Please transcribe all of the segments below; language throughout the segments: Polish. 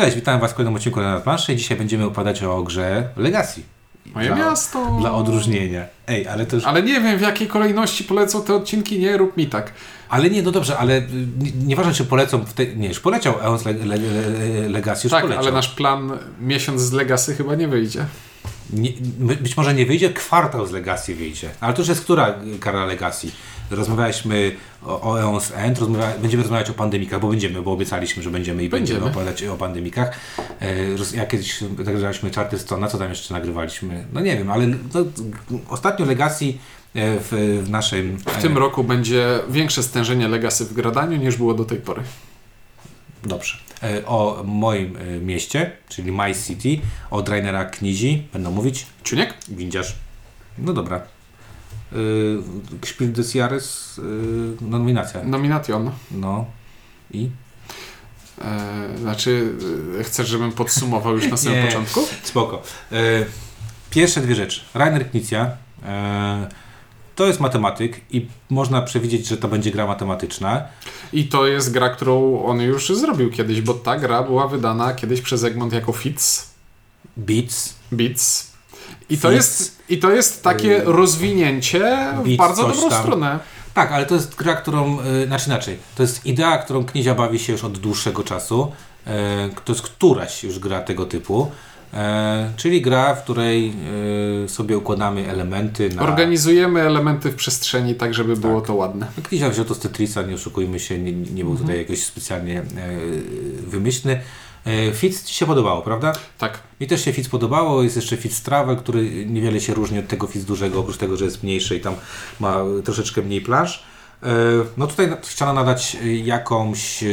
Cześć, witam Was w kolejnym odcinku na planszy. Dzisiaj będziemy opowiadać o grze Legacy. Moje dla, miasto. Dla odróżnienia. Ej, ale to już... Ale nie wiem w jakiej kolejności polecą te odcinki, nie rób mi tak. Ale nie, no dobrze, ale nie- nieważne czy polecą w tej... Nie, już poleciał Eons Le, Le, Le, Legacy, już tak, poleciał. ale nasz plan miesiąc z Legacy chyba nie wyjdzie. Nie, być może nie wyjdzie, kwartał z Legacy wyjdzie. Ale to już jest która kara Legacy? Rozmawialiśmy o, o Eons End, rozmawia, będziemy rozmawiać o pandemikach, bo będziemy, bo obiecaliśmy, że będziemy i będziemy, Będziemy. opowiadać o pandemikach. E, jak kiedyś nagrywaliśmy czarty strona, co tam jeszcze nagrywaliśmy? No nie wiem, ale no, ostatnio Legacy e, w, w naszym... W tym roku będzie większe stężenie Legacy w gradaniu niż było do tej pory. Dobrze. E, O moim e, mieście, czyli My City, od Rainera Knizi będą mówić Czuniek? Windziarz. No dobra. Spiel des Jahres, yy, nominacja. Nomination. No. I? E, znaczy, e, chcesz, żebym podsumował już na samym początku? Spoko. Yy, pierwsze dwie rzeczy. Rainer Knizia. Yy, to jest matematyk i można przewidzieć, że to będzie gra matematyczna. I to jest gra, którą on już zrobił kiedyś, bo ta gra była wydana kiedyś przez Egmont jako Fitz. Beats. Beats. I to, jest, I to jest takie Yy, rozwinięcie w bardzo dobrą tam. stronę. Tak, ale to jest gra, którą, yy, znaczy inaczej, to jest idea, którą Knizia bawi się już od dłuższego czasu. Yy, to jest któraś już gra tego typu. E, czyli gra, w której e, sobie układamy elementy na... Organizujemy elementy w przestrzeni tak, żeby było to ładne. Knizia wziął to z Tetrisa, nie oszukujmy się, nie, nie był tutaj jakoś specjalnie e, wymyślny. E, Fitz Ci się podobało, prawda? Tak. Mi też się Fitz podobało, jest jeszcze Fitz Travel, który niewiele się różni od tego Fitz dużego, oprócz tego, że jest mniejszy i tam ma troszeczkę mniej planż. E, No tutaj chciano nadać e, jakąś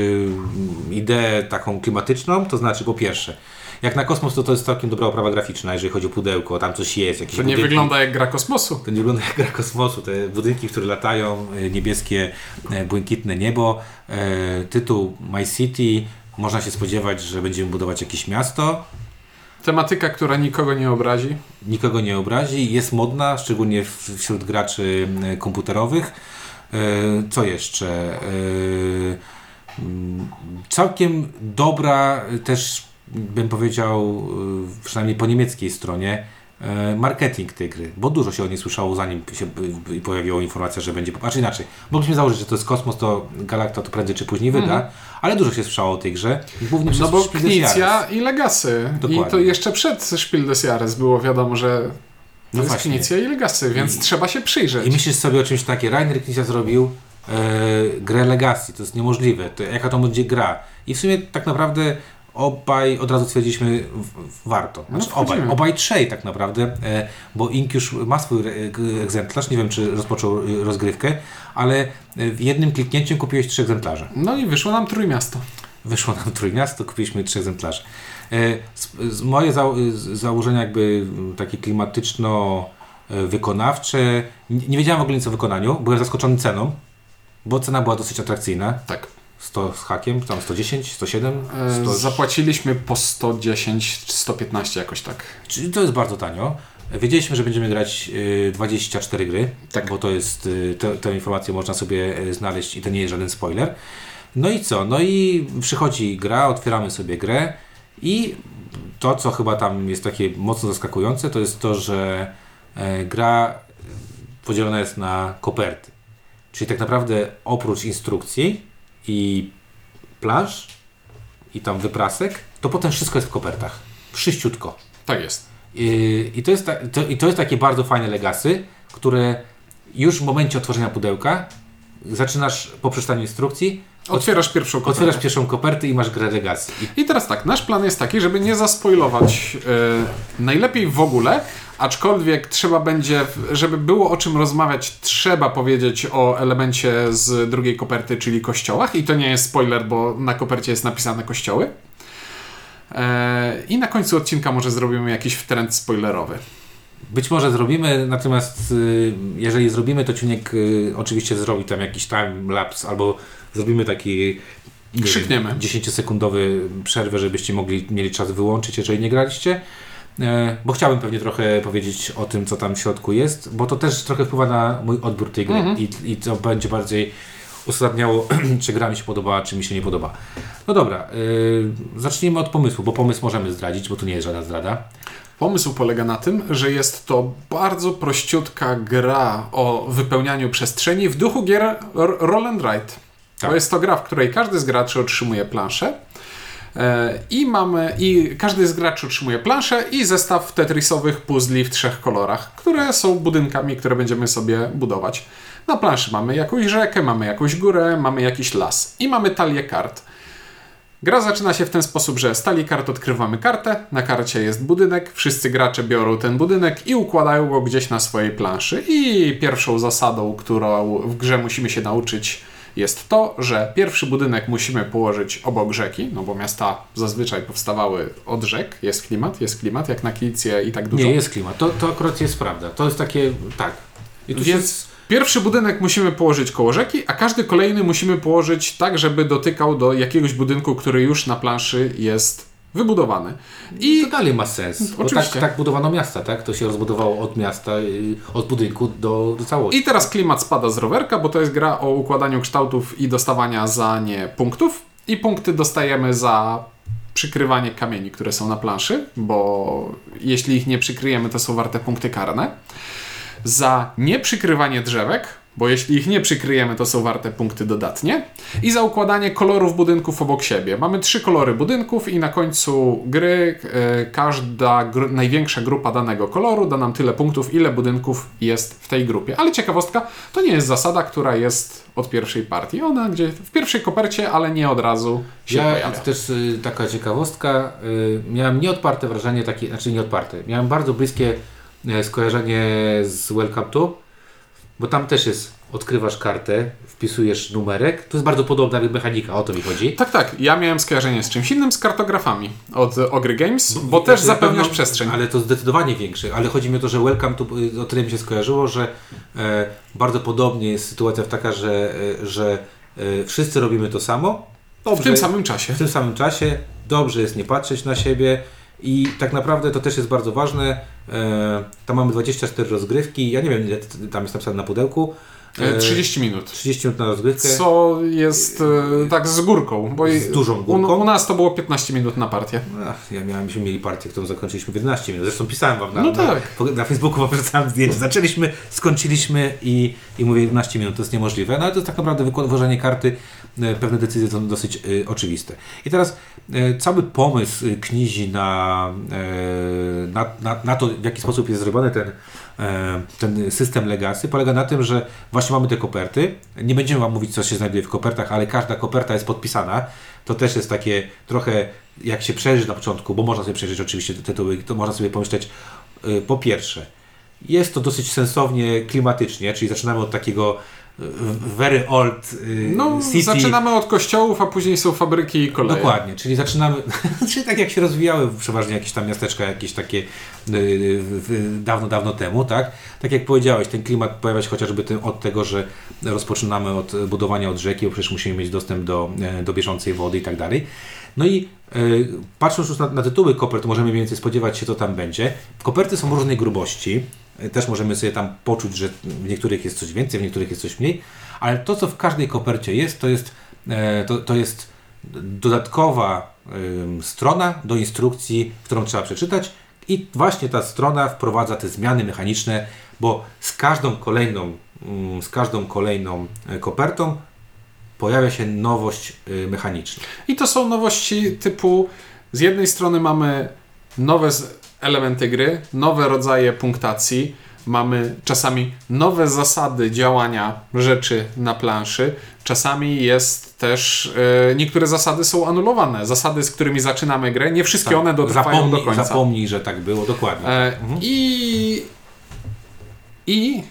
ideę taką klimatyczną, to znaczy po pierwsze, jak na kosmos to to jest całkiem dobra oprawa graficzna, jeżeli chodzi o pudełko, tam coś jest, jakieś To nie budynki. wygląda jak gra kosmosu. To nie wygląda jak gra kosmosu. Te budynki, które latają, niebieskie, błękitne niebo, tytuł My City. Można się spodziewać, że będziemy budować jakieś miasto. Tematyka, która nikogo nie obrazi. Nikogo nie obrazi. Jest modna, szczególnie wśród graczy e, komputerowych. E, Co jeszcze? E, mm, Całkiem dobra, też bym powiedział, przynajmniej po niemieckiej stronie, marketing tej gry, bo dużo się o niej słyszało, zanim się e, e, pojawiła informacja, że będzie. Znaczy inaczej, mogliśmy założyć, że to jest kosmos, to Galacta to prędzej czy później wyda, ale dużo się słyszało o tej grze. Głównie Mhm. No przez bo. Knicja i Legacy. I Dokładnie. to jeszcze przed Spiel des Jahres było wiadomo, że to No jest. Knicja i Legacy, więc I- trzeba się przyjrzeć. I myślisz sobie o czymś takie, Rainer Knizia zrobił e, grę Legacy, to jest niemożliwe, to jaka to będzie gra. I w sumie tak naprawdę obaj od razu stwierdziliśmy warto. No, Znaczy, obaj, wchodzimy. obaj trzej tak naprawdę, e, bo Ink już ma swój egzemplarz, nie wiem czy rozpoczął e, rozgrywkę, ale e, w jednym kliknięciem kupiłeś trzy egzemplarze. No i wyszło nam Trójmiasto. Wyszło nam Trójmiasto, kupiliśmy trzy egzemplarze. Moje za, założenia jakby takie klimatyczno-wykonawcze, nie, nie wiedziałem w ogóle nic o wykonaniu, byłem zaskoczony ceną, bo cena była dosyć atrakcyjna. Tak. 100 z hakiem, tam 110, 107, E, 100, Zapłaciliśmy po 110, 115 jakoś tak. czyli to jest bardzo tanio. Wiedzieliśmy, że będziemy grać y, 24 gry, Tak. bo to jest, y, tę informację można sobie y, znaleźć i to nie jest żaden spoiler. No i co? No i przychodzi gra, otwieramy sobie grę i to, co chyba tam jest takie mocno zaskakujące, to jest to, że e, gra podzielona jest na koperty. Czyli tak naprawdę oprócz instrukcji i plansz i tam wyprasek, to potem wszystko jest w kopertach. Wszyściutko. Tak jest. I, i, to jest ta, to, I to jest takie bardzo fajne legasy, które już w momencie otworzenia pudełka zaczynasz po przeczytaniu instrukcji, Otwierasz pierwszą kopertę. otwierasz pierwszą kopertę i masz grę legacy. I teraz tak, nasz plan jest taki, żeby nie zaspoilować e, najlepiej w ogóle, aczkolwiek trzeba będzie, żeby było o czym rozmawiać, trzeba powiedzieć o elemencie z drugiej koperty, czyli kościołach. I to nie jest spoiler, bo na kopercie jest napisane kościoły. E, I na końcu odcinka może zrobimy jakiś trend spoilerowy. Być może zrobimy, natomiast y, jeżeli zrobimy, to Ciuniek y, oczywiście zrobi tam jakiś time lapse albo zrobimy taki Krzykniemy. 10-sekundowy przerwę, żebyście mogli mieli czas wyłączyć, jeżeli nie graliście. E, Bo chciałbym pewnie trochę powiedzieć o tym, co tam w środku jest, bo to też trochę wpływa na mój odbiór tej gry Mhm. I, i to będzie bardziej uzasadniało, czy gra mi się podobała, czy mi się nie podoba. No dobra, yy, zacznijmy od pomysłu, bo pomysł możemy zdradzić, bo to nie jest żadna zdrada. Pomysł polega na tym, że jest to bardzo prościutka gra o wypełnianiu przestrzeni w duchu gier R- Roll and Ride. Tak. To jest to gra, w której każdy z graczy otrzymuje planszę. E, I mamy, i każdy z graczy otrzymuje planszę i zestaw tetrisowych puzli w trzech kolorach, które są budynkami, które będziemy sobie budować. Na planszy mamy jakąś rzekę, mamy jakąś górę, mamy jakiś las i mamy talię kart. Gra zaczyna się w ten sposób, że z talii kart odkrywamy kartę, na karcie jest budynek, wszyscy gracze biorą ten budynek i układają go gdzieś na swojej planszy. I pierwszą zasadą, którą w grze musimy się nauczyć, jest to, że pierwszy budynek musimy położyć obok rzeki, no bo miasta zazwyczaj powstawały od rzek, jest klimat, jest klimat, jak na Kilicję i tak dużo. Nie, jest klimat. To, to akurat jest prawda. To jest takie, tak. I tu Więc się, pierwszy budynek musimy położyć koło rzeki, a każdy kolejny musimy położyć tak, żeby dotykał do jakiegoś budynku, który już na planszy jest wybudowany. I to dalej ma sens. Tak, Oczywiście. tak budowano miasta, tak? To się rozbudowało od miasta, od budynku do, do całości. I teraz klimat spada z rowerka, bo to jest gra o układaniu kształtów i dostawania za nie punktów. I punkty dostajemy za przykrywanie kamieni, które są na planszy, bo jeśli ich nie przykryjemy, to są warte punkty karne. Za nieprzykrywanie drzewek, bo jeśli ich nie przykryjemy, to są warte punkty dodatnie. I za układanie kolorów budynków obok siebie. Mamy trzy kolory budynków i na końcu gry e, każda gr największa grupa danego koloru da nam tyle punktów, ile budynków jest w tej grupie. Ale ciekawostka, to nie jest zasada, która jest od pierwszej partii. Ona gdzie w pierwszej kopercie, ale nie od razu się Ja pojawia. też y, taka ciekawostka, y, miałem nieodparte wrażenie, takie, znaczy nieodparte, miałem bardzo bliskie y, skojarzenie z Welcome to, bo tam też jest, odkrywasz kartę, wpisujesz numerek, to jest bardzo podobna mechanika, o to mi chodzi. Tak, tak. Ja miałem skojarzenie z czymś innym, z kartografami od Ogry Games, bo też Znaczy, na zapewniasz pewno- przestrzeń. Ale to zdecydowanie większe. Ale chodzi mi o to, że Welcome to o tyle mi się skojarzyło, że e, bardzo podobnie jest sytuacja taka, że, e, że e, wszyscy robimy to samo. W tym samym czasie. w tym samym czasie dobrze jest nie patrzeć na siebie i tak naprawdę to też jest bardzo ważne. E, tam mamy 24 rozgrywki. Ja nie wiem, ile tam jest napisane na pudełku. E, 30 minut. 30 minut na rozgrywkę. Co jest e, tak z górką, bo Z dużą górką. U, u nas to było 15 minut na partię. Ach, ja miałem, myśmy mieli partię, którą zakończyliśmy w 11 minut. Zresztą pisałem wam na, No na, tak. po- na Facebooku, wam wrzucałem zdjęcie. Zaczęliśmy, skończyliśmy i, i mówię 11 minut, to jest niemożliwe. No ale to jest tak naprawdę włożenie karty, e, pewne decyzje są dosyć e, oczywiste. I teraz e, cały pomysł e, Knizi na, e, na, na, na to, w jaki sposób jest zrobiony ten, e, ten system Legacy, polega na tym, że właśnie mamy te koperty. Nie będziemy wam mówić, co się znajduje w kopertach, ale każda koperta jest podpisana. To też jest takie trochę, jak się przejrzy na początku, bo można sobie przejrzeć oczywiście te tytuły, to można sobie pomyśleć, po pierwsze, jest to dosyć sensownie klimatycznie, czyli zaczynamy od takiego very old y, No, city. zaczynamy od kościołów, a później są fabryki i koleje. Dokładnie, czyli zaczynamy, czyli tak jak się rozwijały przeważnie jakieś tam miasteczka, jakieś takie y, y, dawno, dawno temu, tak? Tak jak powiedziałeś, ten klimat pojawia się chociażby tym, od tego, że rozpoczynamy od budowania od rzeki, bo przecież musimy mieć dostęp do, e, do bieżącej wody i tak dalej. No i y, patrząc już na, na tytuły kopert, możemy mniej więcej spodziewać się, co tam będzie. Koperty są różnej grubości. Też możemy sobie tam poczuć, że w niektórych jest coś więcej, w niektórych jest coś mniej, ale to, co w każdej kopercie jest, to jest, e, to, to jest dodatkowa strona do instrukcji, którą trzeba przeczytać i właśnie ta strona wprowadza te zmiany mechaniczne, bo z każdą kolejną, ym, z każdą kolejną e, kopertą pojawia się nowość y, mechaniczna. I to są nowości typu z jednej strony mamy nowe elementy gry, nowe rodzaje punktacji, mamy czasami nowe zasady działania rzeczy na planszy, czasami jest też e, niektóre zasady są anulowane, zasady z którymi zaczynamy grę, nie wszystkie one dotrwają Tak. zapomnij, do końca. zapomnij, że tak było, dokładnie. E, I, I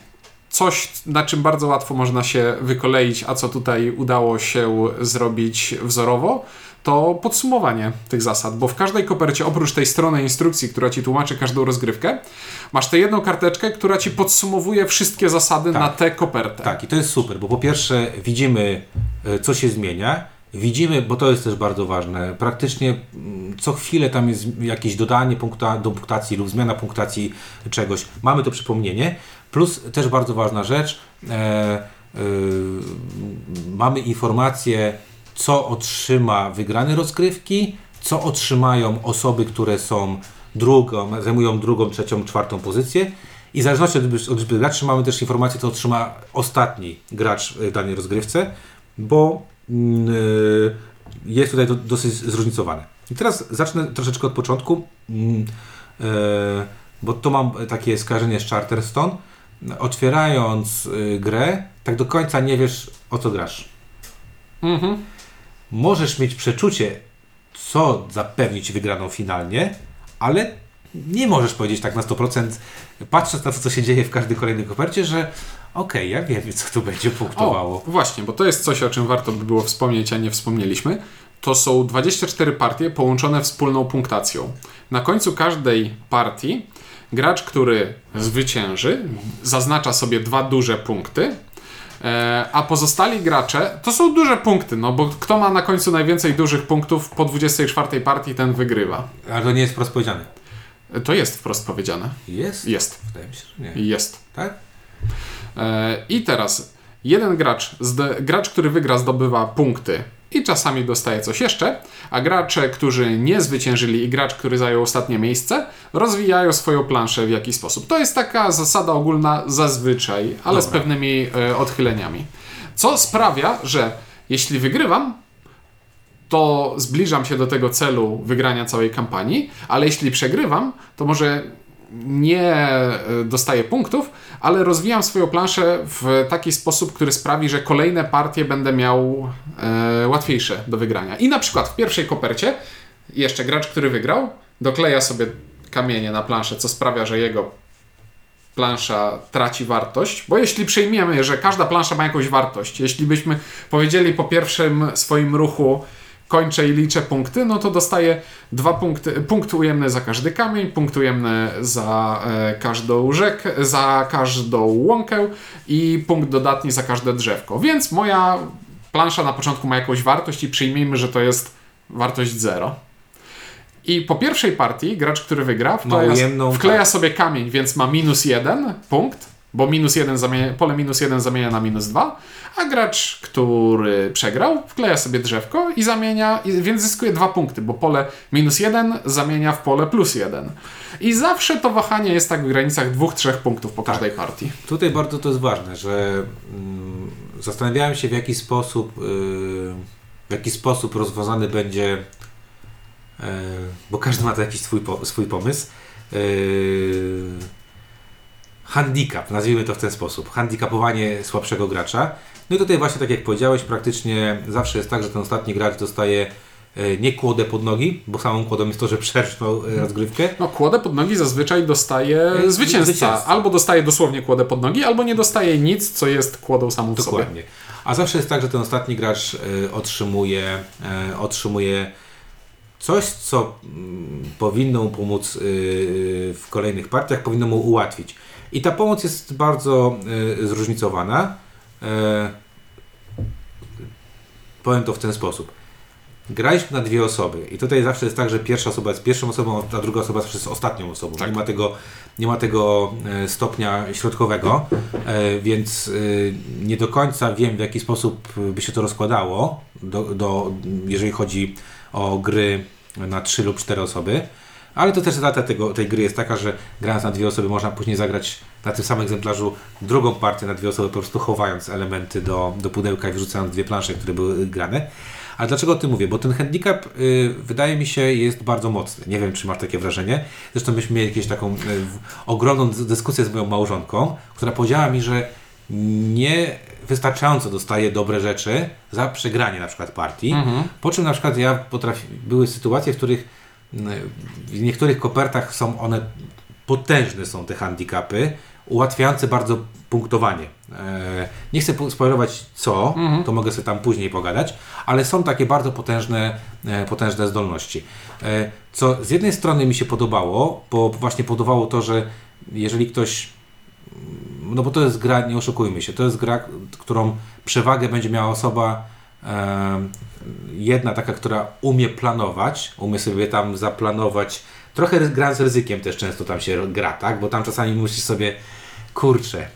coś, na czym bardzo łatwo można się wykoleić, a co tutaj udało się zrobić wzorowo, to podsumowanie tych zasad, bo w każdej kopercie, oprócz tej strony instrukcji, która ci tłumaczy każdą rozgrywkę, masz tę jedną karteczkę, która ci podsumowuje wszystkie zasady Tak. na tę kopertę. Tak, i to jest super, bo po pierwsze widzimy, e, co się zmienia. Widzimy, bo to jest też bardzo ważne, praktycznie mm, co chwilę tam jest jakieś dodanie punkta, do punktacji lub zmiana punktacji czegoś. Mamy to przypomnienie. Plus też bardzo ważna rzecz, e, mamy informację, co otrzyma wygrany rozgrywki, co otrzymają osoby, które są drugą, zajmują drugą, trzecią, czwartą pozycję. I w zależności od, od graczy mamy też informację, co otrzyma ostatni gracz w danej rozgrywce, bo yy, jest tutaj to dosyć zróżnicowane. I teraz zacznę troszeczkę od początku, yy, bo to mam takie skojarzenie z Charterstone. Otwierając yy, grę, tak do końca nie wiesz, o co grasz. Mhm. Możesz mieć przeczucie, co zapewni Ci wygraną finalnie, ale nie możesz powiedzieć tak na 100%, patrząc na to, co się dzieje w każdej kolejnej kopercie, że okej, okay, ja wiem, co tu będzie punktowało. O, właśnie, bo to jest coś, o czym warto by było wspomnieć, a nie wspomnieliśmy. To są 24 partie połączone wspólną punktacją. Na końcu każdej partii gracz, który zwycięży, zaznacza sobie dwa duże punkty, a pozostali gracze to są duże punkty, no bo kto ma na końcu najwięcej dużych punktów po 24 partii, ten wygrywa. Ale to nie jest wprost powiedziane. To jest wprost powiedziane. Jest? Jest. Wydaje mi się, że nie. Jest. Tak? E, I teraz jeden gracz, gracz, który wygra, zdobywa punkty i czasami dostaje coś jeszcze, a gracze, którzy nie zwyciężyli i gracz, który zajął ostatnie miejsce, rozwijają swoją planszę w jakiś sposób. To jest taka zasada ogólna zazwyczaj, ale Dobra. z pewnymi e, odchyleniami. Co sprawia, że jeśli wygrywam, to zbliżam się do tego celu wygrania całej kampanii, ale jeśli przegrywam, to może nie e, dostaję punktów, ale rozwijam swoją planszę w taki sposób, który sprawi, że kolejne partie będę miał e, łatwiejsze do wygrania. I na przykład w pierwszej kopercie jeszcze gracz, który wygrał, dokleja sobie kamienie na planszę, co sprawia, że jego plansza traci wartość, bo jeśli przyjmiemy, że każda plansza ma jakąś wartość, jeśli byśmy powiedzieli po pierwszym swoim ruchu, kończę i liczę punkty, no to dostaję dwa punkty, punkt ujemny za każdy kamień, punkt ujemny za e, każdą rzekę, za każdą łąkę i punkt dodatni za każde drzewko. Więc moja plansza na początku ma jakąś wartość i przyjmijmy, że to jest wartość 0. I po pierwszej partii gracz, który wygra, wkleja, wkleja sobie kamień, więc ma minus jeden punkt, bo minus jeden zamienia, pole minus jeden zamienia na minus dwa, a gracz, który przegrał, wkleja sobie drzewko i zamienia, więc zyskuje dwa punkty, bo pole minus jeden zamienia w pole plus jeden. I zawsze to wahanie jest tak w granicach dwóch, trzech punktów po każdej tak. partii. Tutaj bardzo to jest ważne, że mm, zastanawiałem się w jaki sposób, yy, w jaki sposób rozwiązany będzie, yy, bo każdy ma to jakiś swój, po, swój pomysł. Yy, handicap, nazwijmy to w ten sposób, handicapowanie słabszego gracza. No i tutaj właśnie tak jak powiedziałeś, praktycznie zawsze jest tak, że ten ostatni gracz dostaje e, nie kłodę pod nogi, bo samą kłodą jest to, że przerżnął e, rozgrywkę. No kłodę pod nogi zazwyczaj dostaje e, zwycięzca. zwycięzca. Albo dostaje dosłownie kłodę pod nogi, albo nie dostaje nic, co jest kłodą samą w Dokładnie. sobie. A zawsze jest tak, że ten ostatni gracz otrzymuje, otrzymuje coś, co mm, powinno mu pomóc w kolejnych partiach, powinno mu ułatwić. I ta pomoc jest bardzo zróżnicowana. E, powiem to w ten sposób. Graliśmy na dwie osoby i tutaj zawsze jest tak, że pierwsza osoba jest pierwszą osobą, a druga osoba zawsze jest ostatnią osobą. Tak. Nie, ma tego, nie ma tego e, stopnia środkowego, więc nie do końca wiem w jaki sposób by się to rozkładało, do, do, jeżeli chodzi o gry na trzy lub cztery osoby. Ale to też zaleta tego, tej gry jest taka, że grając na dwie osoby można później zagrać na tym samym egzemplarzu drugą partię na dwie osoby, po prostu chowając elementy do, do pudełka i wrzucając dwie plansze, które były grane. Ale dlaczego o tym mówię? Bo ten handicap y, wydaje mi się jest bardzo mocny. Nie wiem, czy masz takie wrażenie. Zresztą myśmy mieli jakąś taką y, ogromną dyskusję z moją małżonką, która powiedziała mi, że nie wystarczająco dostaje dobre rzeczy za przegranie na przykład partii. Mhm. Po czym na przykład ja potrafi, były sytuacje, w których w niektórych kopertach są one potężne są te handicapy, ułatwiające bardzo punktowanie. E, nie chcę spoilować co, mhm. to mogę sobie tam później pogadać, ale są takie bardzo potężne, e, potężne zdolności. E, co z jednej strony mi się podobało, bo właśnie podobało to, że jeżeli ktoś no bo to jest gra, nie oszukujmy się, to jest gra, którą przewagę będzie miała osoba jedna taka, która umie planować, umie sobie tam zaplanować, trochę gra z ryzykiem też często tam się gra, tak? Bo tam czasami myślisz sobie, kurczę,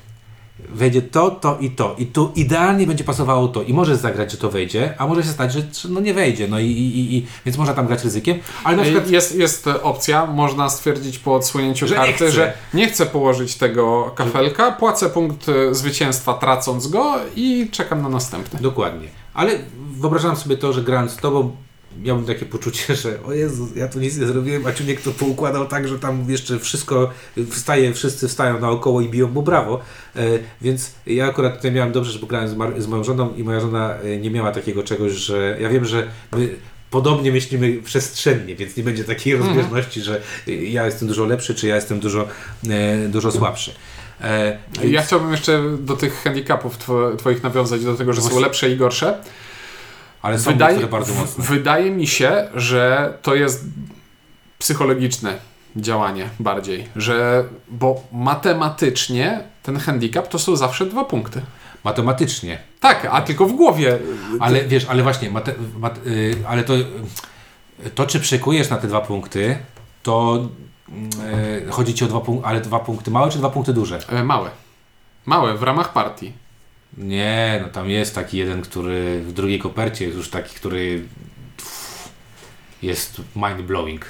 wejdzie to, to i to. I tu idealnie będzie pasowało to. I możesz zagrać, że to wejdzie, a może się stać, że no nie wejdzie. No i, i, i więc można tam grać ryzykiem. Ale na przykład Jest, jest opcja, można stwierdzić po odsłonięciu Że nie karty, chce. że nie chcę położyć tego kafelka, płacę punkt e, zwycięstwa tracąc go i czekam na następny. Dokładnie. Ale wyobrażam sobie to, że grając z tobą miałbym takie poczucie, że o Jezu, ja tu nic nie zrobiłem, a Ciuniek to poukładał tak, że tam jeszcze wszystko wstaje, wszyscy wstają naokoło i biją mu brawo. E, więc ja akurat tutaj miałem dobrze, że grałem z, z moją żoną i moja żona e, nie miała takiego czegoś, że ja wiem, że my podobnie myślimy przestrzennie, więc nie będzie takiej rozbieżności, że e, ja jestem dużo lepszy, czy ja jestem dużo, e, dużo słabszy. E, więc- Ja chciałbym jeszcze do tych handicapów two, twoich nawiązać, do tego, że są lepsze i gorsze. Ale są Wydaje, bardzo mocne. wydaje mi się, że to jest psychologiczne działanie bardziej, że bo matematycznie ten handicap to są zawsze dwa punkty. Matematycznie. Tak, a tylko w głowie. Ale wiesz, ale właśnie, mate, mat, y, ale to, y, to czy przekujesz na te dwa punkty, to y, chodzi ci o dwa punkty, ale dwa punkty małe czy dwa punkty duże? E, Małe. Małe w ramach partii. Nie, no tam jest taki jeden, który w drugiej kopercie jest już taki, który jest mind blowing.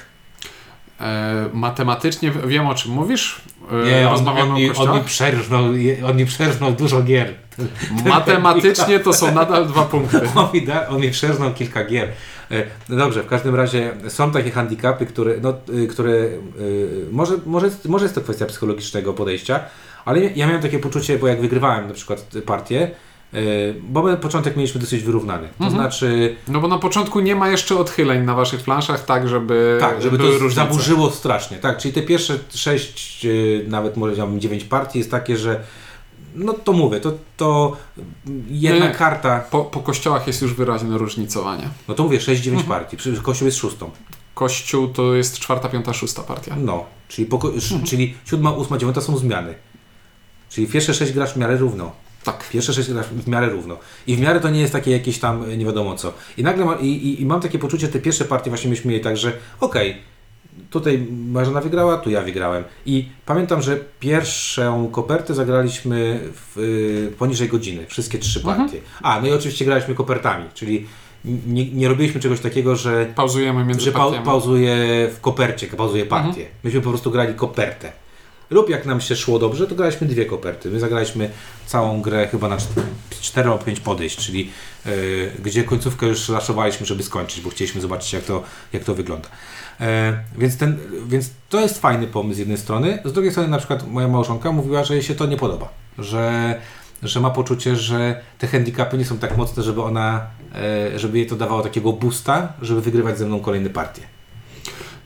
E, matematycznie wiem o czym mówisz. E, Nie, on, on, mi, on, mi przerżnął, on mi przerżnął dużo gier. Matematycznie to są nadal dwa punkty. On mi, da, on mi przerżnął kilka gier. E, No dobrze, w każdym razie są takie handicapy, które, no, y, które y, może, może, może jest to kwestia psychologicznego podejścia, ale ja miałem takie poczucie, bo jak wygrywałem na przykład partię, y, bo my początek mieliśmy dosyć wyrównany. To Mhm. znaczy, No bo na początku nie ma jeszcze odchyleń na waszych planszach, tak żeby, tak, żeby to różnice. zaburzyło strasznie. Tak, czyli te pierwsze sześć, y, nawet może powiedziałbym dziewięć partii jest takie, że no to mówię, to, to jedna Nie. karta, Po, po kościołach jest już wyraźne różnicowanie. no to mówię 6-9 Mhm. partii, Kościół jest szóstą. Kościół to jest czwarta, piąta, szósta partia. No, czyli, sz- Mhm. czyli siódma, ósma, dziewiąta są zmiany. Czyli pierwsze sześć grasz w miarę równo. Tak. Pierwsze sześć grasz w miarę równo. I w miarę to nie jest takie jakieś tam e, nie wiadomo co. I nagle ma, i, i, i mam takie poczucie, te pierwsze partie właśnie myśmy mieli tak, że okej, tutaj Marzena wygrała, tu ja wygrałem. I pamiętam, że pierwszą kopertę zagraliśmy w, y, poniżej godziny. Wszystkie trzy Mhm. partie. A, no i oczywiście graliśmy kopertami, czyli nie, nie robiliśmy czegoś takiego, że Pauzujemy między że pa, pauzuje w kopercie, pauzuje partię. Mhm. Myśmy po prostu grali kopertę. Lub jak nam się szło dobrze, to graliśmy dwie koperty. My zagraliśmy całą grę chyba na 4 albo 5 podejść, czyli yy, gdzie końcówkę już raszowaliśmy, żeby skończyć, bo chcieliśmy zobaczyć jak to, jak to wygląda. E, więc, ten, więc to jest fajny pomysł z jednej strony. Z drugiej strony na przykład moja małżonka mówiła, że jej się to nie podoba. Że, że ma poczucie, że te handicapy nie są tak mocne, żeby ona, e, żeby jej to dawało takiego boosta, żeby wygrywać ze mną kolejne partie.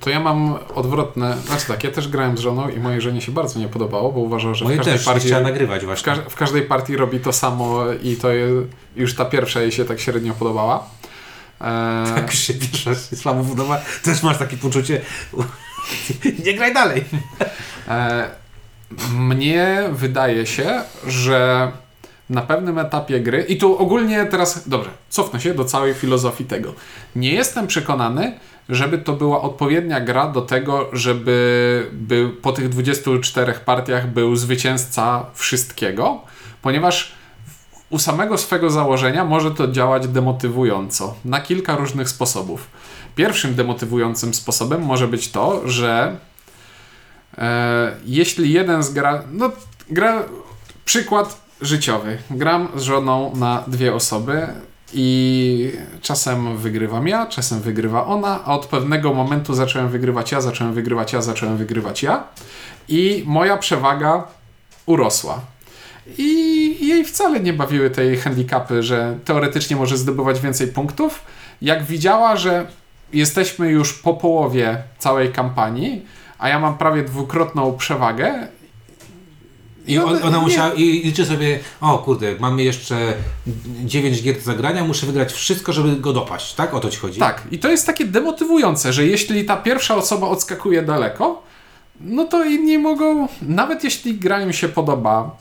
To ja mam odwrotne. Znaczy tak, ja też grałem z żoną i mojej żonie się bardzo nie podobało, bo uważał, że w Moje każdej, też partii, chciała nagrywać w, właśnie. każ, w każdej partii robi to samo i to je, już ta pierwsza jej się tak średnio podobała. E, Jak już się pierwsza słabo podoba, też masz takie poczucie nie graj dalej. E, mnie wydaje się, że na pewnym etapie gry, i tu ogólnie teraz, dobrze, cofnę się do całej filozofii tego. Nie jestem przekonany, żeby to była odpowiednia gra do tego, żeby był, po tych 24 partiach był zwycięzca wszystkiego, ponieważ u samego swego założenia może to działać demotywująco na kilka różnych sposobów. Pierwszym demotywującym sposobem może być to, że e, jeśli jeden z gra. No, gra. Przykład życiowy. Gram z żoną na dwie osoby i czasem wygrywam ja, czasem wygrywa ona, a od pewnego momentu zacząłem wygrywać ja, zacząłem wygrywać ja, zacząłem wygrywać ja i moja przewaga urosła. I jej wcale nie bawiły te jej handicapy, że teoretycznie może zdobywać więcej punktów. Jak widziała, że jesteśmy już po połowie całej kampanii, a ja mam prawie dwukrotną przewagę. I on, ona nie- musiała, i liczy sobie, o kurde, mamy jeszcze 9 gier do zagrania, muszę wygrać wszystko, żeby go dopaść, tak? O to ci chodzi? Tak, i to jest takie demotywujące, że jeśli ta pierwsza osoba odskakuje daleko, no to inni mogą, nawet jeśli gra im się podoba,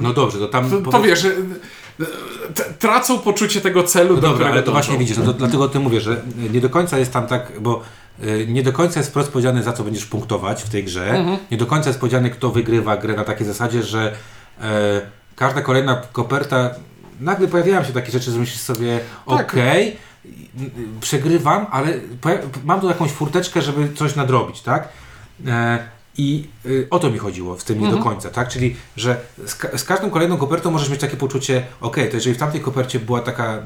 No dobrze, to tam... to, to powiedz- wiesz, że e, tracą poczucie tego celu, No do dobra, ale to właśnie widzisz, no to dlatego o tym mówię, że nie do końca jest tam tak, bo nie do końca jest wprost powiedziane, za co będziesz punktować w tej grze. Mhm. Nie do końca jest powiedziane, kto wygrywa grę na takiej zasadzie, że e, każda kolejna koperta, nagle pojawiają się takie rzeczy, że myślisz sobie, Tak. okej, przegrywam, ale mam tu jakąś furteczkę, żeby coś nadrobić, tak? E, I y, o to mi chodziło w tym nie do końca, tak? Czyli, że z, ka- z każdą kolejną kopertą możesz mieć takie poczucie, ok, to jeżeli w tamtej kopercie była taka,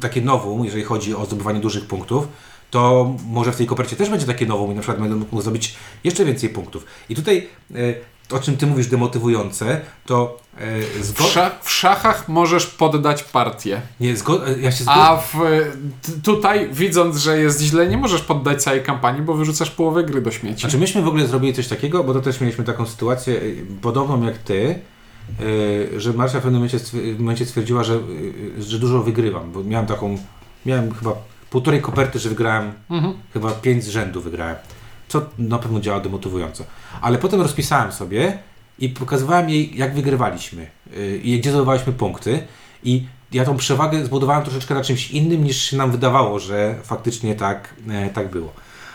takie nowum, jeżeli chodzi o zdobywanie dużych punktów, to może w tej kopercie też będzie takie nowum i na przykład będę mógł zdobyć jeszcze więcej punktów. I tutaj, y, o czym ty mówisz demotywujące, to W, zgo- sza w szachach możesz poddać partię. nie, zgo- ja się zgodzę. A w, tutaj, widząc, że jest źle, nie możesz poddać całej kampanii, bo wyrzucasz połowę gry do śmieci. Znaczy myśmy w ogóle zrobili coś takiego, bo to też mieliśmy taką sytuację podobną jak ty, że Marcia w pewnym momencie, stwier- w momencie stwierdziła, że, że dużo wygrywam, bo miałem taką, miałem chyba półtorej koperty, że wygrałem, Mhm. chyba pięć z rzędu wygrałem, co na pewno działa demotywująco. Ale potem rozpisałem sobie i pokazywałem jej, jak wygrywaliśmy y, i gdzie zdobywaliśmy punkty i ja tą przewagę zbudowałem troszeczkę na czymś innym niż się nam wydawało, że faktycznie tak, e, tak było.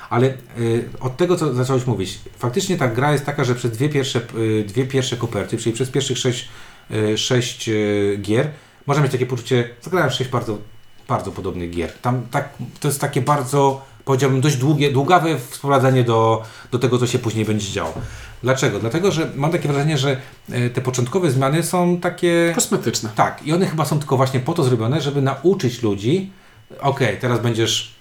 Ale y, od tego, co zacząłeś mówić, faktycznie ta gra jest taka, że przez dwie pierwsze, y, dwie pierwsze koperty, czyli przez pierwszych sześć, y, sześć gier, można mieć takie poczucie, zagrałem sześć bardzo, bardzo podobnych gier. Tam tak, to jest takie bardzo, powiedziałbym, dość długie, długawe wprowadzenie do, do tego, co się później będzie działo. Dlaczego? Dlatego, że mam takie wrażenie, że y, te początkowe zmiany są takie... Kosmetyczne. Tak, i one chyba są tylko właśnie po to zrobione, żeby nauczyć ludzi, okej, teraz będziesz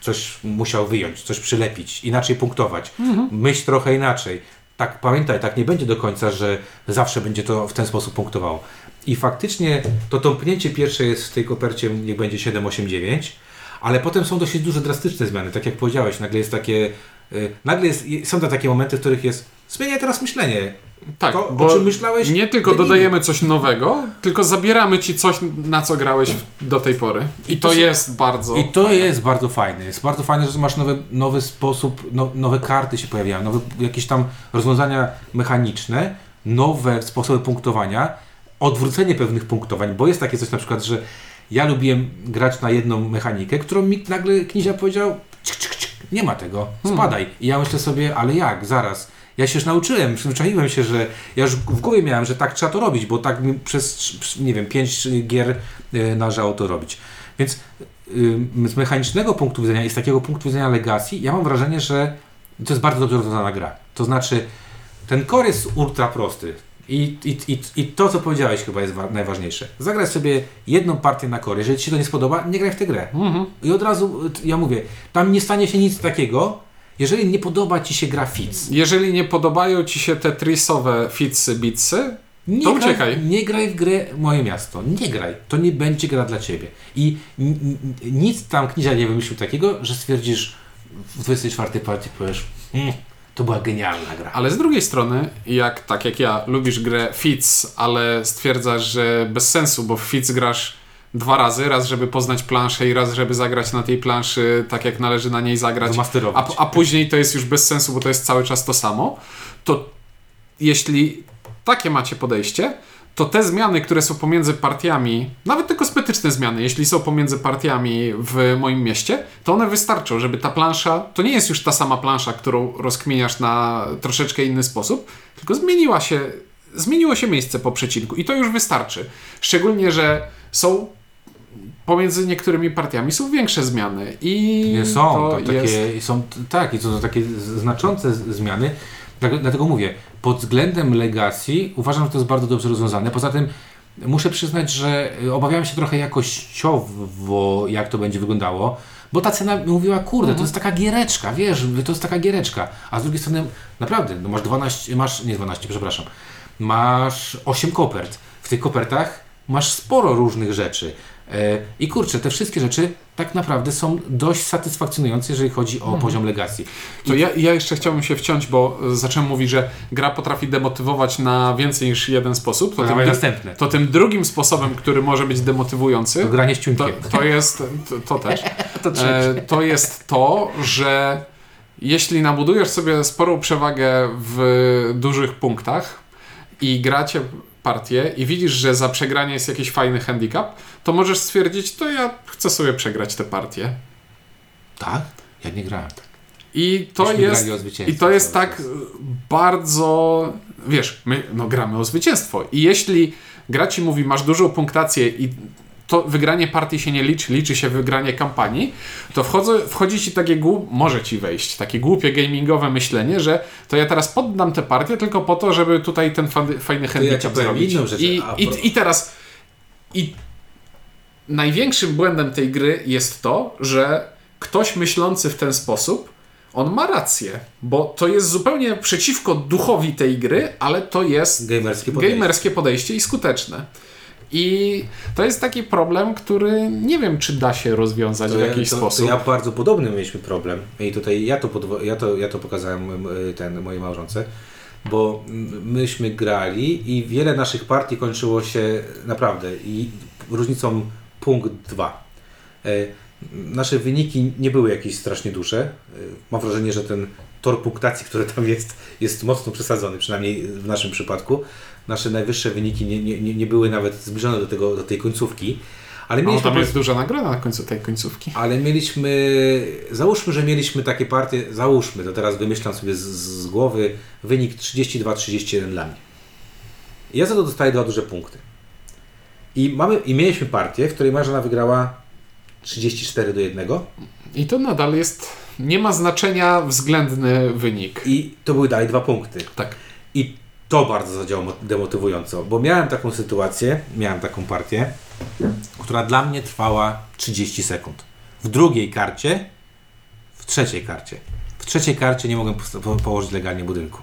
coś musiał wyjąć, coś przylepić, inaczej punktować, myśl trochę inaczej. Tak, pamiętaj, tak nie będzie do końca, że zawsze będzie to w ten sposób punktowało. I faktycznie to tąpnięcie pierwsze jest w tej kopercie, niech będzie 7, 8, 9, ale potem są dosyć duże drastyczne zmiany, tak jak powiedziałeś, nagle jest takie, y, nagle jest, są te takie momenty, w których jest, zmieniaj teraz myślenie. Tak, To, o bo czym myślałeś, nie tylko dodajemy coś nowego, tylko zabieramy ci coś, na co grałeś do tej pory. I to to się- jest bardzo... I to jest bardzo fajne. Jest bardzo fajne, że masz nowy, nowy sposób, no, nowe karty się pojawiają, nowe jakieś tam rozwiązania mechaniczne, nowe sposoby punktowania, odwrócenie pewnych punktowań, bo jest takie coś na przykład, że ja lubiłem grać na jedną mechanikę, którą mi nagle Knizia powiedział, cik, cik, cik, nie ma tego, spadaj. I ja myślę sobie, ale jak, zaraz. Ja się już nauczyłem, przyzwyczaiłem się, że ja już w głowie miałem, że tak trzeba to robić, bo tak przez, nie wiem, pięć gier y, należało to robić. Więc y, z mechanicznego punktu widzenia i z takiego punktu widzenia Legacy, ja mam wrażenie, że to jest bardzo dobrze rozwiązana gra. To znaczy, ten core jest ultra prosty. I, i, i, I to, co powiedziałeś, chyba jest wa- najważniejsze. Zagraj sobie jedną partię na core. Jeżeli Ci się to nie spodoba, nie graj w tę grę. Mhm. I od razu, ja mówię, tam nie stanie się nic takiego, jeżeli nie podoba Ci się gra Fitz. Jeżeli nie podobają ci się te trisowe fitsy, bitsy, Nie To graj, uciekaj. Nie graj w grę Moje Miasto. Nie graj. To nie będzie gra dla Ciebie. I nic tam Knizia nie wymyślił takiego, że stwierdzisz w 24 partii powiesz, mm, to była genialna gra. ale z drugiej strony, jak tak jak ja lubisz grę fits, ale stwierdzasz, że bez sensu, bo w fits grasz dwa razy, raz żeby poznać planszę i raz żeby zagrać na tej planszy tak jak należy na niej zagrać, a, a później to jest już bez sensu, bo to jest cały czas to samo, to jeśli takie macie podejście, to te zmiany, które są pomiędzy partiami, nawet te kosmetyczne zmiany, jeśli są pomiędzy partiami w moim mieście, to one wystarczą, żeby ta plansza, to nie jest już ta sama plansza, którą rozkminiasz na troszeczkę inny sposób, tylko zmieniła się, zmieniło się miejsce po przecinku i to już wystarczy. Szczególnie, że są pomiędzy niektórymi partiami są większe zmiany i Nie są, to to takie, jest... są tak, i to są takie z- znaczące zmiany. Dlatego- mówię, pod względem Legacy uważam, że to jest bardzo dobrze rozwiązane. Poza tym muszę przyznać, że y, obawiałem się trochę jakościowo, jak to będzie wyglądało, bo ta cena mówiła, kurde, to jest taka giereczka, wiesz, to jest taka giereczka. A z drugiej strony, naprawdę, no masz 12, masz, nie 12, przepraszam, masz 8 kopert. W tych kopertach masz sporo różnych rzeczy. E, I kurczę, te wszystkie rzeczy tak naprawdę są dość satysfakcjonujące, jeżeli chodzi o poziom legacji. To ja, ja jeszcze chciałbym się wciąć, bo y, zacząłem mówić, że gra potrafi demotywować na więcej niż jeden sposób. To, To tym, następne. to tym drugim sposobem, który może być demotywujący, To granie z to, ciunkiem. to jest to, to też. To E, to jest to, że jeśli nabudujesz sobie sporą przewagę w dużych punktach i gracie partię i widzisz, że za przegranie jest jakiś fajny handicap, to możesz stwierdzić, to ja chcę sobie przegrać tę partię. Tak? Ja nie grałem tak. I to Myśmy jest, i to jest tak bardzo wiesz, my no, gramy o zwycięstwo. I jeśli gra ci mówi, masz dużą punktację i to wygranie partii się nie liczy, liczy się wygranie kampanii, to wchodzę, wchodzi ci takie głup, może ci wejść, takie głupie gamingowe myślenie, że to ja teraz poddam tę partię tylko po to, żeby tutaj ten fa- fajny handicap powiem zrobić. I, i, I teraz i największym błędem tej gry jest to, że ktoś myślący w ten sposób, on ma rację, bo to jest zupełnie przeciwko duchowi tej gry, ale to jest Gamerskie podejście. gamerskie podejście i skuteczne. I to jest taki problem, który nie wiem, czy da się rozwiązać w ja- jakiś to, sposób. To ja bardzo podobny mieliśmy problem i tutaj ja to, podwo- ja to, ja to pokazałem ten, mojej małżonce, bo myśmy grali i wiele naszych partii kończyło się naprawdę i różnicą punkt 2. E, Nasze wyniki nie były jakieś strasznie duże. E, Mam wrażenie, że ten tor punktacji, który tam jest, jest mocno przesadzony, przynajmniej w naszym przypadku. Nasze najwyższe wyniki nie, nie, nie były nawet zbliżone do, tego, do tej końcówki. Ale No, mieliśmy tam jest duża nagroda na końcu tej końcówki. ale mieliśmy, załóżmy, że mieliśmy takie partie, załóżmy, to teraz wymyślam sobie z, z głowy, wynik 32-31 dla mnie. I ja za to dostaję dwa duże punkty. I, mamy, I mieliśmy partię, w której Marzena wygrała 34 do 1 I to nadal jest, nie ma znaczenia względny wynik. i to były dalej dwa punkty. Tak. To bardzo zadziałało mo- demotywująco, bo miałem taką sytuację, miałem taką partię, która dla mnie trwała 30 sekund. W drugiej karcie, w trzeciej karcie. W trzeciej karcie nie mogłem po, położyć legalnie budynku.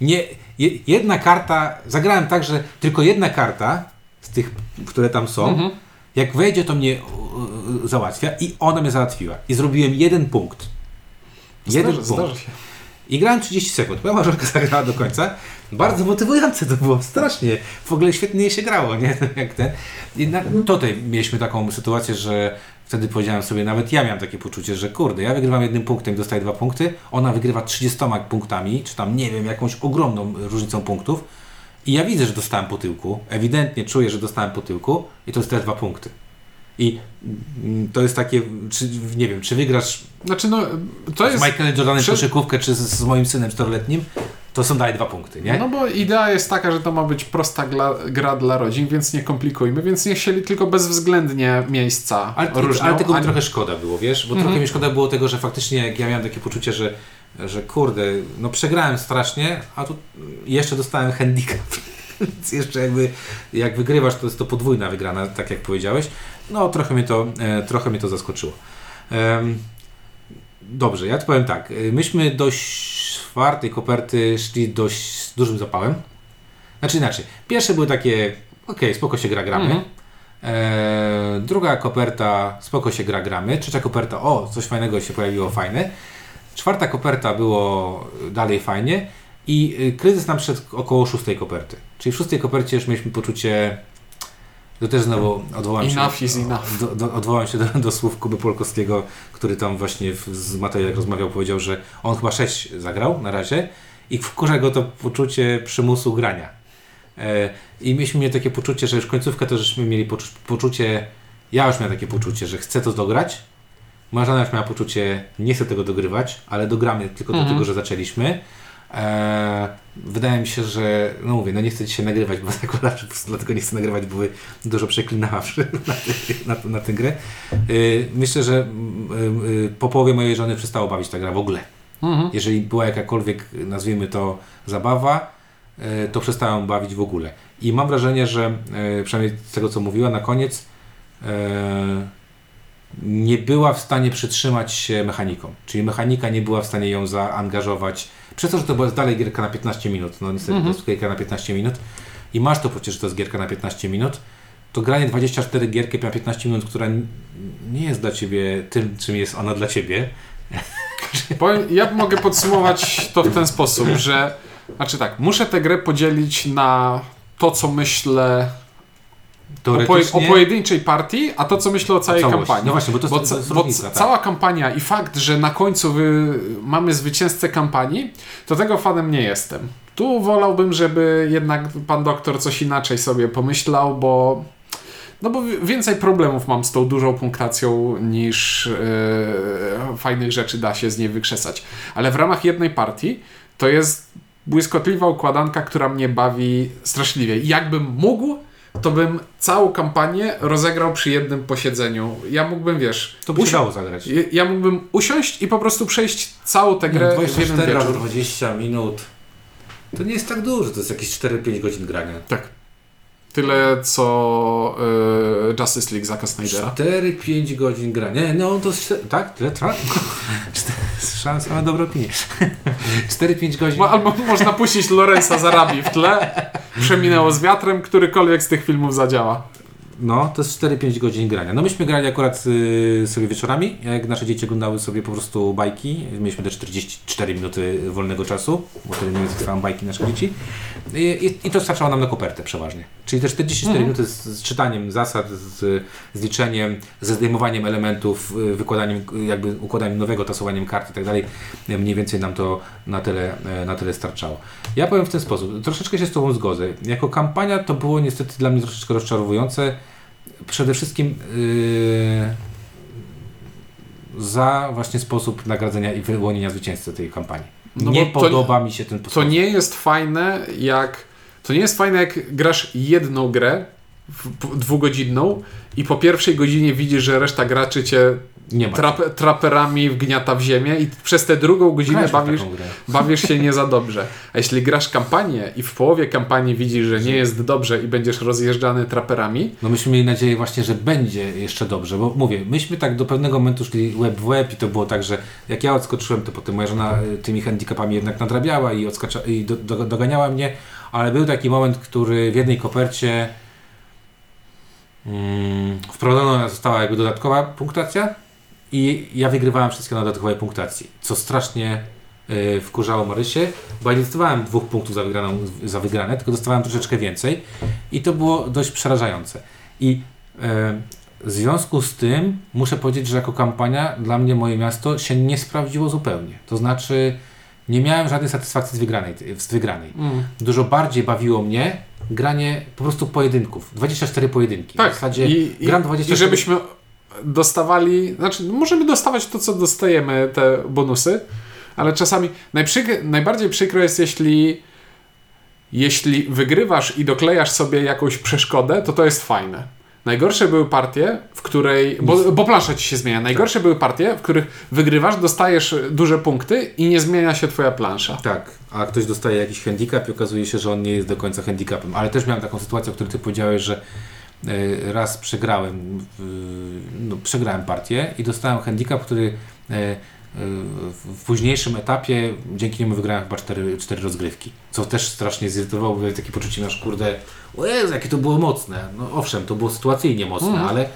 Nie, je, jedna karta, zagrałem tak, że tylko jedna karta z tych, które tam są, Mhm. jak wejdzie, to mnie załatwia i ona mnie załatwiła. I zrobiłem jeden punkt. Jeden Zdarza, punkt. zdarza się. I grałem 30 sekund. Moja małżonka zagrała do końca. Bardzo motywujące to było, strasznie. W ogóle świetnie się grało, nie? Jak ten. I na, tutaj mieliśmy taką sytuację, że wtedy powiedziałem sobie, nawet ja miałem takie poczucie, że kurde, ja wygrywam jednym punktem, dostaję dwa punkty, ona wygrywa 30 punktami, czy tam, nie wiem, jakąś ogromną różnicą punktów. I ja widzę, że dostałem po tyłku. Ewidentnie czuję, że dostałem po tyłku i to jest te dwa punkty. I mm, to jest takie, czy, nie wiem, czy wygrasz Znaczy, no, to z jest. Michaelem Jordanem Prze- koszykówkę, czy z, z moim synem czteroletnim, to są dalej dwa punkty, nie? No bo idea jest taka, że to ma być prosta gra, gra dla rodzin, więc nie komplikujmy, więc niech się tylko bezwzględnie miejsca ale, różnią. ale tego mi trochę szkoda było, wiesz? Bo Mhm. trochę mi szkoda było tego, że faktycznie jak ja miałem takie poczucie, że, że kurde, no przegrałem strasznie, a tu jeszcze dostałem handicap. Więc jeszcze jakby, jak wygrywasz, to jest to podwójna wygrana, tak jak powiedziałeś. No trochę mnie to, e, trochę mnie to zaskoczyło. Dobrze, ja to powiem tak. E, Myśmy do czwartej koperty szli dość z dużym zapałem. Znaczy inaczej. Pierwsze były takie, okej, spoko się gra, gramy. Mhm. E, druga koperta, spoko się gra, gramy. Trzecia koperta, o, coś fajnego się pojawiło, fajne. Czwarta koperta było dalej fajnie. I y, kryzys nam szedł około szóstej koperty. Czyli w szóstej kopercie już mieliśmy poczucie, to też znowu odwołam się, Enough is enough. do, do, odwołam się do, do słów Kuby Polkowskiego, który tam właśnie w, z Mateuszem jak rozmawiał, powiedział, że on chyba 6 zagrał na razie i wkurza go to poczucie przymusu grania. E, I myśmy mieli takie poczucie, że już końcówkę to żeśmy mieli poczu- poczucie, ja już miałem takie poczucie, że chcę to dograć. Marzena już miała poczucie, nie chcę tego dogrywać, ale dogramy tylko Mhm. dlatego, że zaczęliśmy. E, wydaje mi się, że, no mówię, no nie chcę dzisiaj nagrywać, bo zakładam, że po prostu dlatego nie chcę nagrywać, bo dużo przeklinała na, ty, na, na tę grę. Y, myślę, że y, y, po połowie mojej żony przestało bawić ta gra w ogóle. Mhm. Jeżeli była jakakolwiek, nazwijmy to, zabawa, y, to przestałem bawić w ogóle. I mam wrażenie, że y, przynajmniej z tego, co mówiła na koniec, nie była w stanie przytrzymać się mechaniką. Czyli mechanika nie była w stanie ją zaangażować. Przez to, że to była dalej gierka na 15 minut. No niestety Mhm. to jest gierka na 15 minut. I masz to poczucie, że to jest gierka na 15 minut. To granie 24 gierki na 15 minut, która nie jest dla Ciebie tym, czym jest ona dla Ciebie. Powiem, ja mogę podsumować to w ten sposób, że znaczy tak, muszę tę grę podzielić na to, co myślę o, poje, o pojedynczej partii, a to, co myślę o całej kampanii. No właśnie, bo to Bo, jest bo różnica. ca- tak. cała kampania i fakt, że na końcu wy, mamy zwycięzcę kampanii, to tego fanem nie jestem. Tu wolałbym, żeby jednak pan doktor coś inaczej sobie pomyślał, bo no bo wi- więcej problemów mam z tą dużą punktacją niż e, fajnych rzeczy da się z niej wykrzesać. Ale w ramach jednej partii to jest błyskotliwa układanka, która mnie bawi straszliwie. I jakbym mógł, to bym całą kampanię rozegrał przy jednym posiedzeniu. Ja mógłbym, wiesz... To by się zagrać. ja- Ja mógłbym usiąść i po prostu przejść całą tę grę w jeden 24 razy wieczór. 20 minut. To nie jest tak dużo, to jest jakieś 4-5 godzin grania. Tak. Tyle, co y, Justice League Zaka Snydera. 4-5 godzin grania. Nie, no to tak, tyle trwa. Szansa na dobrą opinię. 4-5 godzin. Mo- Albo można puścić Lorenza Zarabi w tle. Przeminęło z wiatrem, którykolwiek z tych filmów zadziała. No, to jest 4-5 godzin grania. No myśmy grali akurat y, sobie wieczorami, jak nasze dzieci oglądały sobie po prostu bajki. Mieliśmy te 44 minuty wolnego czasu, bo wtedy więcej trwają bajki nasze dzieci. I, i, I to starczało nam na kopertę przeważnie. Czyli te 44 Mhm. minuty z, z czytaniem zasad, z, z liczeniem, ze zdejmowaniem elementów, y, wykładaniem, y, jakby układaniem nowego, tasowaniem kart i tak dalej. y, Mniej więcej nam to na tyle, na tyle starczało. Ja powiem w ten sposób, troszeczkę się z Tobą zgodzę. Jako kampania to było niestety dla mnie troszeczkę rozczarowujące. Przede wszystkim yy, za właśnie sposób nagradzenia i wyłonienia zwycięzcy tej kampanii. No nie to- podoba mi się ten To sposób. nie jest fajne, jak. To nie jest fajne, jak grasz jedną grę dwugodzinną i po pierwszej godzinie widzisz, że reszta graczy cię nie ma. trap, traperami wgniata w ziemię i przez tę drugą godzinę bawisz, bawisz się nie za dobrze. A jeśli grasz kampanię i w połowie kampanii widzisz, że nie jest dobrze i będziesz rozjeżdżany traperami, No myśmy mieli nadzieję właśnie, że będzie jeszcze dobrze, bo mówię, myśmy tak do pewnego momentu szli łeb w łeb i to było tak, że jak ja odskoczyłem, to potem moja żona y, tymi handicapami jednak nadrabiała i, odskacza, i do, do, doganiała mnie, ale był taki moment, który w jednej kopercie mm, wprowadzona została jakby dodatkowa punktacja i ja wygrywałem wszystkie na dodatkowej punktacji, co strasznie y, wkurzało Marysię, bo ja nie dostawałem dwóch punktów za, wygraną, za wygrane, tylko dostawałem troszeczkę więcej i to było dość przerażające. I e, w związku z tym muszę powiedzieć, że jako kampania dla mnie moje miasto się nie sprawdziło zupełnie. To znaczy nie miałem żadnej satysfakcji z wygranej. Z wygranej. mm, Dużo bardziej bawiło mnie granie po prostu pojedynków. 24 pojedynki. tak. W zasadzie I, i, gram I 24 żebyśmy dostawali, znaczy możemy dostawać to, co dostajemy, te bonusy, ale czasami najprzyk- najbardziej przykro jest, jeśli jeśli wygrywasz i doklejasz sobie jakąś przeszkodę, to to jest fajne. Najgorsze były partie, w której. Bo, bo plansza ci się zmienia. Najgorsze były partie, w których wygrywasz, dostajesz duże punkty i nie zmienia się twoja plansza. Tak, a ktoś dostaje jakiś handicap i okazuje się, że on nie jest do końca handicapem. Ale też miałem taką sytuację, o której ty powiedziałeś, że e, raz przegrałem, no, przegrałem partię i dostałem handicap, który e, w późniejszym etapie dzięki niemu wygrałem chyba cztery, cztery rozgrywki. Co też strasznie zirytowało, bo takie poczucie nasz kurde, o Jezu, jakie to było mocne. No owszem, to było sytuacyjnie mocne, Mhm. ale,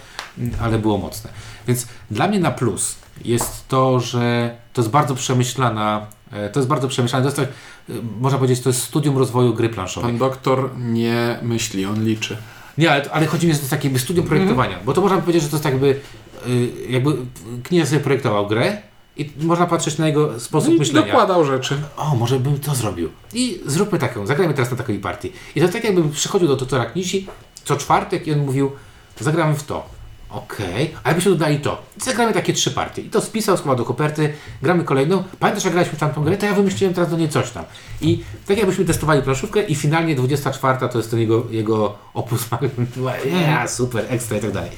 ale było mocne. Więc dla mnie na plus jest to, że to jest bardzo przemyślana, e, to jest bardzo przemyślane, to jest tak, e, można powiedzieć, to jest studium rozwoju gry planszowej. Pan doktor nie myśli, on liczy. Nie, ale, ale chodzi mi, że to jest takie studium projektowania, bo to można powiedzieć, że to jest jakby, y, jakby Knia sobie projektował grę i można patrzeć na jego sposób I myślenia. dokładał rzeczy. O, może bym to zrobił. I zróbmy taką, zagrajmy teraz na takiej partii. I to tak jakbym przychodził do doktora Knisi co czwartek i on mówił, zagramy w to. Okej, a jakbyśmy dodali to. Zagramy takie trzy partie. I to spisał, schował do koperty, gramy kolejną. Pamiętasz, jak graliśmy w tamtą grę, to ja wymyśliłem teraz do niej coś tam. I tak jakbyśmy testowali planszówkę i finalnie 24 to jest ten jego, jego opus magnum. Yeah, super, ekstra i tak dalej.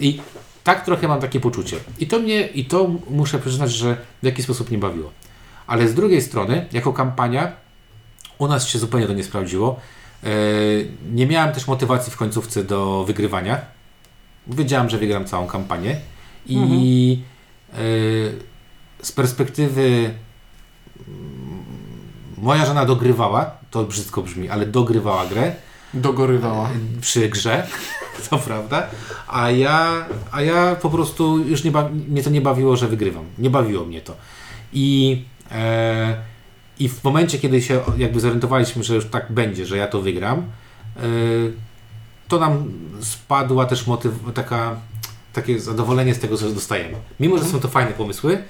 I tak trochę mam takie poczucie. I to mnie, i to muszę przyznać, że w jakiś sposób nie bawiło. Ale z drugiej strony, jako kampania, u nas się zupełnie to nie sprawdziło. E, Nie miałem też motywacji w końcówce do wygrywania. Wiedziałem, że wygram całą kampanię. I e, z perspektywy mm, moja żona dogrywała, to brzydko brzmi, ale dogrywała grę Dogorywała. przy grze, to prawda, a ja, a ja po prostu już nie mnie to nie bawiło, że wygrywam. Nie bawiło mnie to. I, e, I w momencie, kiedy się jakby zorientowaliśmy, że już tak będzie, że ja to wygram, e, to nam spadła też motyw, taka, takie zadowolenie z tego, co dostajemy. Mimo, że są to fajne pomysły,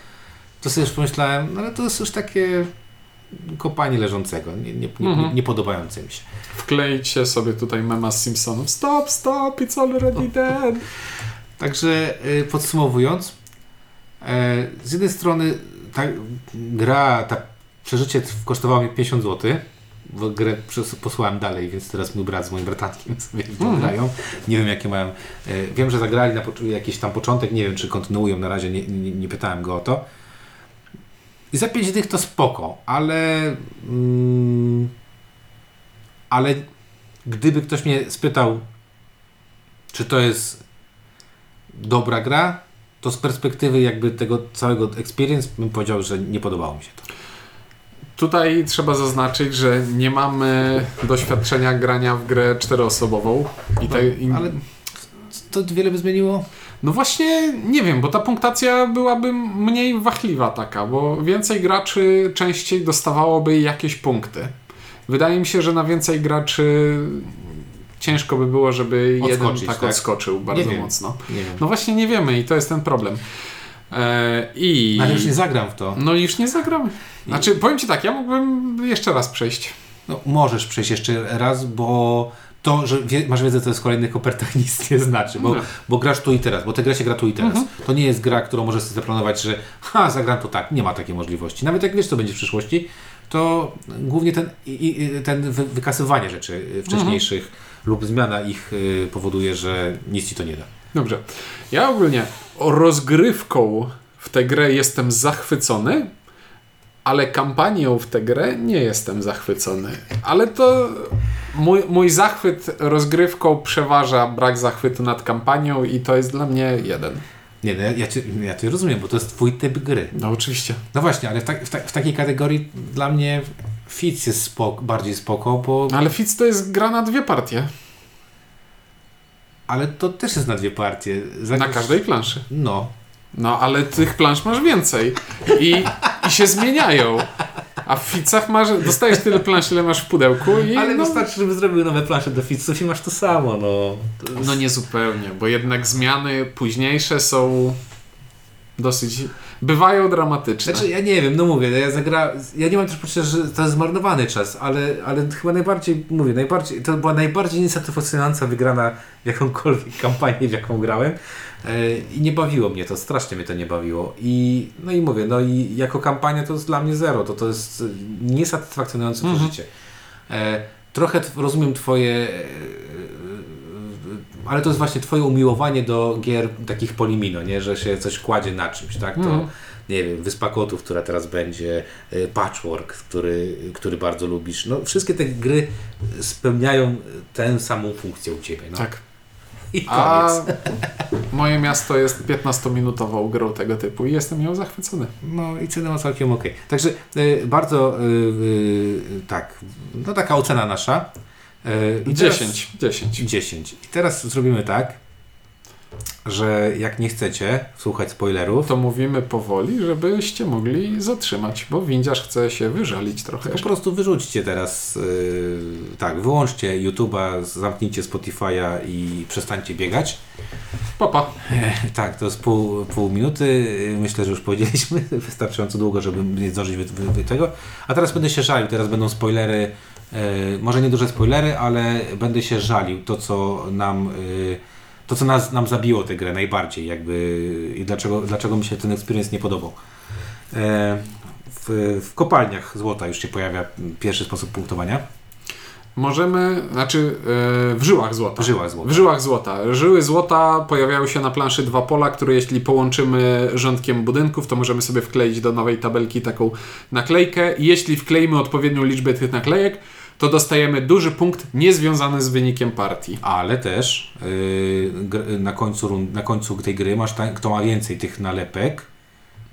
to sobie już pomyślałem, no ale to jest już takie kopanie leżącego, nie, nie, nie, Mhm. nie podobające mi się. Wkleicie sobie tutaj mema z Simpsonów. Stop, stop, it's already dead. Także y, podsumowując, e, z jednej strony ta gra, ta przeżycie kosztowało mnie 50 zł. W grę posłałem dalej, więc teraz mój brat z moim bratankiem sobie mm. grają. Nie wiem jakie mają. E, wiem, że zagrali na jakiś tam początek, nie wiem czy kontynuują na razie, nie, nie, nie pytałem go o to. I za 5 dych to spoko, ale. Mm, ale gdyby ktoś mnie spytał, czy to jest dobra gra, to z perspektywy jakby tego całego experience bym powiedział, że nie podobało mi się to. Tutaj trzeba zaznaczyć, że nie mamy doświadczenia grania w grę czteroosobową. I no, te, Ale to wiele by zmieniło? No właśnie, nie wiem, bo ta punktacja byłaby mniej wachliwa taka, bo więcej graczy częściej dostawałoby jakieś punkty. Wydaje mi się, że na więcej graczy ciężko by było, żeby Odskoczyć, jeden tak, tak? odskoczył bardzo mocno. No właśnie nie wiemy i to jest ten problem. E, I... Ale już nie zagram w to. No już nie zagram. Znaczy, powiem Ci tak, ja mógłbym jeszcze raz przejść. No, możesz przejść jeszcze raz, bo to, że wie, masz wiedzę, co jest w kolejnych kopertach nic nie znaczy, bo, no. bo grasz tu i teraz, bo te gra się gra tu i teraz. Mhm. To nie jest gra, którą możesz sobie zaplanować, że ha, zagram to tak. Nie ma takiej możliwości. Nawet jak wiesz, co będzie w przyszłości, to głównie ten, i, ten wykasywanie rzeczy wcześniejszych mhm. lub zmiana ich y, powoduje, że nic Ci to nie da. Dobrze. Ja ogólnie rozgrywką w tę grę jestem zachwycony, ale kampanią w tę grę nie jestem zachwycony. Ale to mój, mój zachwyt rozgrywką przeważa brak zachwytu nad kampanią i to jest dla mnie jeden. Nie, no ja, ja, cię, ja cię rozumiem, bo to jest twój typ gry. No oczywiście. No właśnie, ale w, ta, w, ta, w takiej kategorii dla mnie Fitz jest spoko, bardziej spoko, bo... Ale Fitz to jest gra na dwie partie. Ale to też jest na dwie partie. Na każdej planszy. No. No, ale tych plansz masz więcej. I, i się zmieniają. A w Ficach masz, dostajesz tyle plansz, ile masz w pudełku. I, ale no, wystarczy, żeby zrobił nowe plansze do Ficów i masz to samo. No, to jest... no nie zupełnie, bo jednak zmiany późniejsze są dosyć bywają dramatyczne. Znaczy, ja nie wiem, no mówię, ja zagra... ja nie mam też poczucia, że to jest zmarnowany czas, ale, ale chyba najbardziej, mówię, najbardziej, to była najbardziej niesatysfakcjonująca wygrana w jakąkolwiek kampanię, w jaką grałem e, i nie bawiło mnie to, strasznie mnie to nie bawiło i no i mówię, no i jako kampania to jest dla mnie zero, to to jest niesatysfakcjonujące mhm. przeżycie. E, trochę rozumiem twoje ale to jest właśnie twoje umiłowanie do gier takich polimino, nie? że się coś kładzie na czymś, tak? To, mm. nie wiem, Wyspa Kotów, która teraz będzie, y, Patchwork, który, który bardzo lubisz. No, wszystkie te gry spełniają tę samą funkcję u Ciebie. No. Tak. I koniec. A moje miasto jest 15-minutową grą tego typu i jestem ją zachwycony. No i cena całkiem ok. Także y, bardzo y, y, tak, no taka ocena nasza. E, I 10, 10. 10. I teraz zrobimy tak, że jak nie chcecie słuchać spoilerów, to mówimy powoli, żebyście mogli zatrzymać, bo windziarz chce się wyżalić trochę. Po prostu wyrzućcie teraz, yy, tak, wyłączcie YouTube'a, zamknijcie Spotify'a i przestańcie biegać. Papa. E, tak, to jest pół, pół minuty. Myślę, że już powiedzieliśmy wystarczająco długo, żeby nie zdążyć wy, wy, wy tego. A teraz będę się żalił, teraz będą spoilery E, może nie duże spoilery, ale będę się żalił to, co nam e, to, co nas, nam zabiło tę grę najbardziej, jakby i dlaczego, dlaczego mi się ten experience nie podobał. E, w, w kopalniach złota już się pojawia pierwszy sposób punktowania. Możemy, znaczy w żyłach złota. W żyłach złota. W żyłach złota. Żyły złota pojawiają się na planszy dwa pola, które jeśli połączymy rządkiem budynków, to możemy sobie wkleić do nowej tabelki taką naklejkę. Jeśli wkleimy odpowiednią liczbę tych naklejek, to dostajemy duży punkt niezwiązany z wynikiem partii. Ale też yy, na, końcu, na końcu tej gry masz ta, kto ma więcej tych nalepek,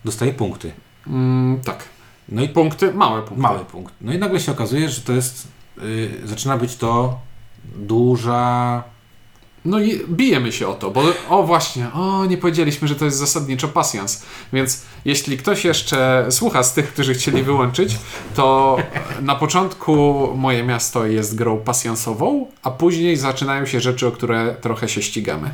dostaje punkty. Mm, tak. No i punkty, małe punkty. Mały punkt. No i nagle się okazuje, że to jest, yy, zaczyna być to duża no i bijemy się o to, bo o właśnie, o nie powiedzieliśmy, że to jest zasadniczo pasjans. Więc jeśli ktoś jeszcze słucha z tych, którzy chcieli wyłączyć, to na początku moje miasto jest grą pasjansową, a później zaczynają się rzeczy, o które trochę się ścigamy.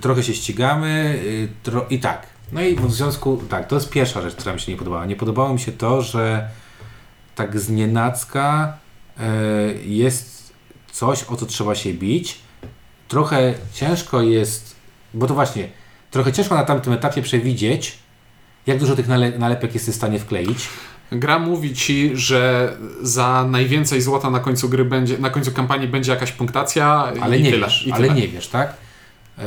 Trochę się ścigamy y, tro i tak. No i w związku, tak, to jest pierwsza rzecz, która mi się nie podobała. Nie podobało mi się to, że tak znienacka y, jest coś, o co trzeba się bić. Trochę ciężko jest, bo to właśnie, trochę ciężko na tamtym etapie przewidzieć, jak dużo tych nale nalepek jesteś w stanie wkleić. Gra mówi ci, że za najwięcej złota na końcu gry będzie, na końcu kampanii będzie jakaś punktacja Ale i nie tyle. wiesz, i ale tyle. nie wiesz, tak? E,